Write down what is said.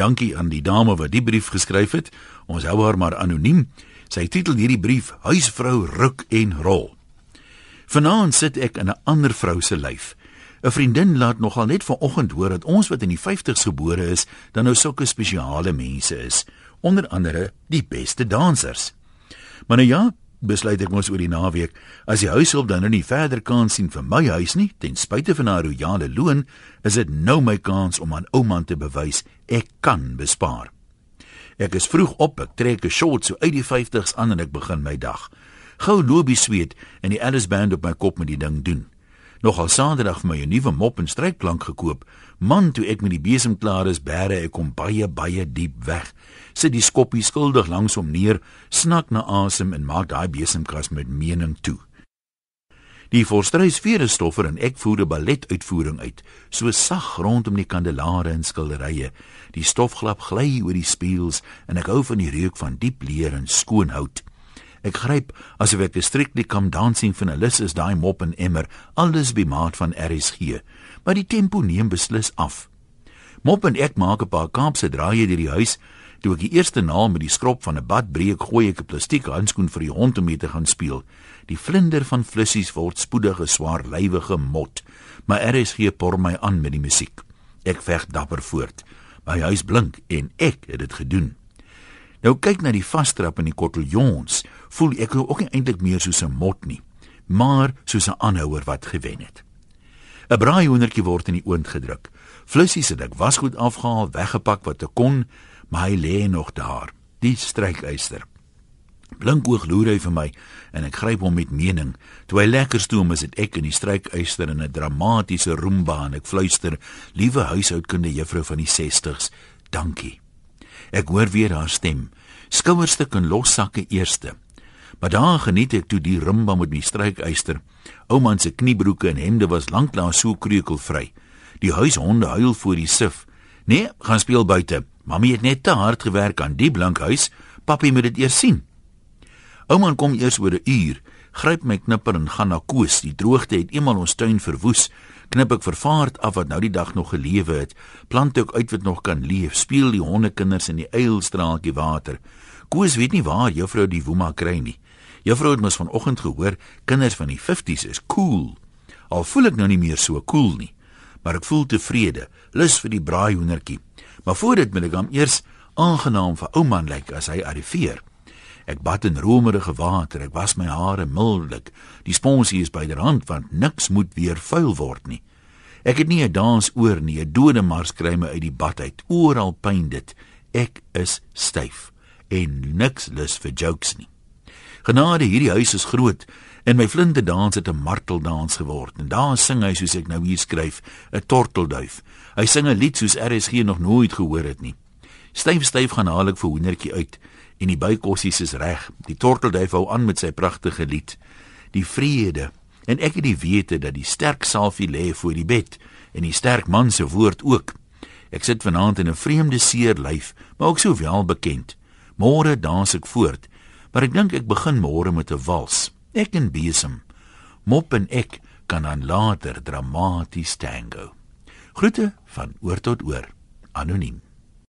Dankie aan die dame wat die brief geskryf het. Ons hou haar maar anoniem. Sy titel hierdie brief: Huisvrou ruk en rol. Vanaand sit ek in 'n ander vrou se lyf. 'n Vriendin laat nogal net vanoggend hoor dat ons wat in die 50's gebore is, dan nou sulke spesiale mense is, onder andere die beste dansers. Maar nou ja, besluit ek mos oor die naweek, as die huishulp dan nou nie verder kan sien vir my huis nie, ten spyte van haar royale loon, is dit nou my kans om aan ouma te bewys ek kan bespaar. Ek is vroeg op, ek trek 'n short so uit die 50's aan en ek begin my dag. Gou lobie sweet en die Alice band op my kop met die ding doen. Nogal Saterdag vir my 'n nuwe mop en strykplank gekoop. Man, toe ek met die besem klaar is, bære ek kom baie baie diep weg sit die skoppie skuldig langs hom neer, snak na asem en maak daai besemkas met mening toe. Die volstruisvere stoffer en ek voer 'n balletuitvoering uit, so sag rondom die kandelare en skilderye. Die stofglap gly oor die spieëls en ek hou van die reuk van diep leer en skoon hout. Ek gryp asof ek 'n strictly come dancing van Alice is daai mop en emmer, alles by maat van RSG, maar die tempo neem beslis af. Mop en ek maak 'n paar kaapse draaie deur die huis Toe ek die eerste naal met die skrop van 'n bad breek, gooi ek 'n plastiek handskoen vir die hond om mee te gaan speel. Die vlinder van flissies word spoedig 'n swaar lywige mot, maar RSG por my aan met die musiek. Ek veg dapper voort. My huis blink en ek het dit gedoen. Nou kyk na die vasstrap in die koteljons, voel ek nou ook nie eintlik meer soos 'n mot nie, maar soos 'n aanhouer wat gewen het. 'n Braai hoendertjie word in die oond gedruk. Flissies het ek wasgoed afgehaal, weggepak wat ek kon, maar hy lê nog daar, die strykyster. Blink oog loer hy vir my en ek gryp hom met mening. Toe hy lekker stoom is dit ek in die strykyster in 'n dramatiese rumba en ek fluister: "Liewe huishoudkunde juffrou van die 60s, dankie." Ek hoor weer haar stem. Skouerstuk en lossakke eerste. Maar daar geniet ek toe die rumba met my strykyster. Ouma se kniebroeke en hemde was lanklaas so kreukelvry. Die huishonde huil voor die sif. Nee, gaan speel buite. Mamy het net te hard gewerk aan die blankhuis. Papi moet dit eers sien. Ouma kom eers oor 'n uur, gryp my knipper en gaan na Koos. Die droogte het eenmal ons tuin verwoes. Knip ek vervaard af wat nou die dag nog gelewe het. Plant ek uit wat nog kan leef. Speel die hondekinders in die eilstraaltjie water. Koos weet nie waar juffrou die woema kry nie. Juffrou het mos vanoggend gehoor kinders van die 50's is cool. Al voel ek nou nie meer so cool nie, maar ek voel tevrede, lus vir die braai hoendertjie. Maar voor dit moet ek hom eers aangenaam vir ouma lyk as hy arriveer. Ek bad in romerige water, ek was my hare mildelik. Die sponsie is byderhand want niks moet weer vuil word nie. Ek het nie 'n dans oor nie, 'n dode mars kry my uit die bad uit. Oral pyn dit. Ek is styf en niks lus vir jokes nie. Genade, hierdie huis is groot en my flinte dans het 'n marteldans geword. En daar sing hy soos ek nou hier skryf, 'n tortelduif. Hy sing 'n lied soos RSG nog nooit gehoor het nie. Styf styf gaan haal ek vir hoendertjie uit en die bykossies is reg. Die tortelduif hou aan met sy pragtige lied. Die vrede en ek het die wete dat die sterk salfie lê voor die bed en die sterk man se woord ook. Ek sit vanaand in 'n vreemde seer lyf, maar ook so wel bekend. Môre dans ek voort, maar ek dink ek begin môre met 'n wals. Ek en besem. Mop en ek kan dan later dramaties tango. Groete van oor tot oor. Anoniem.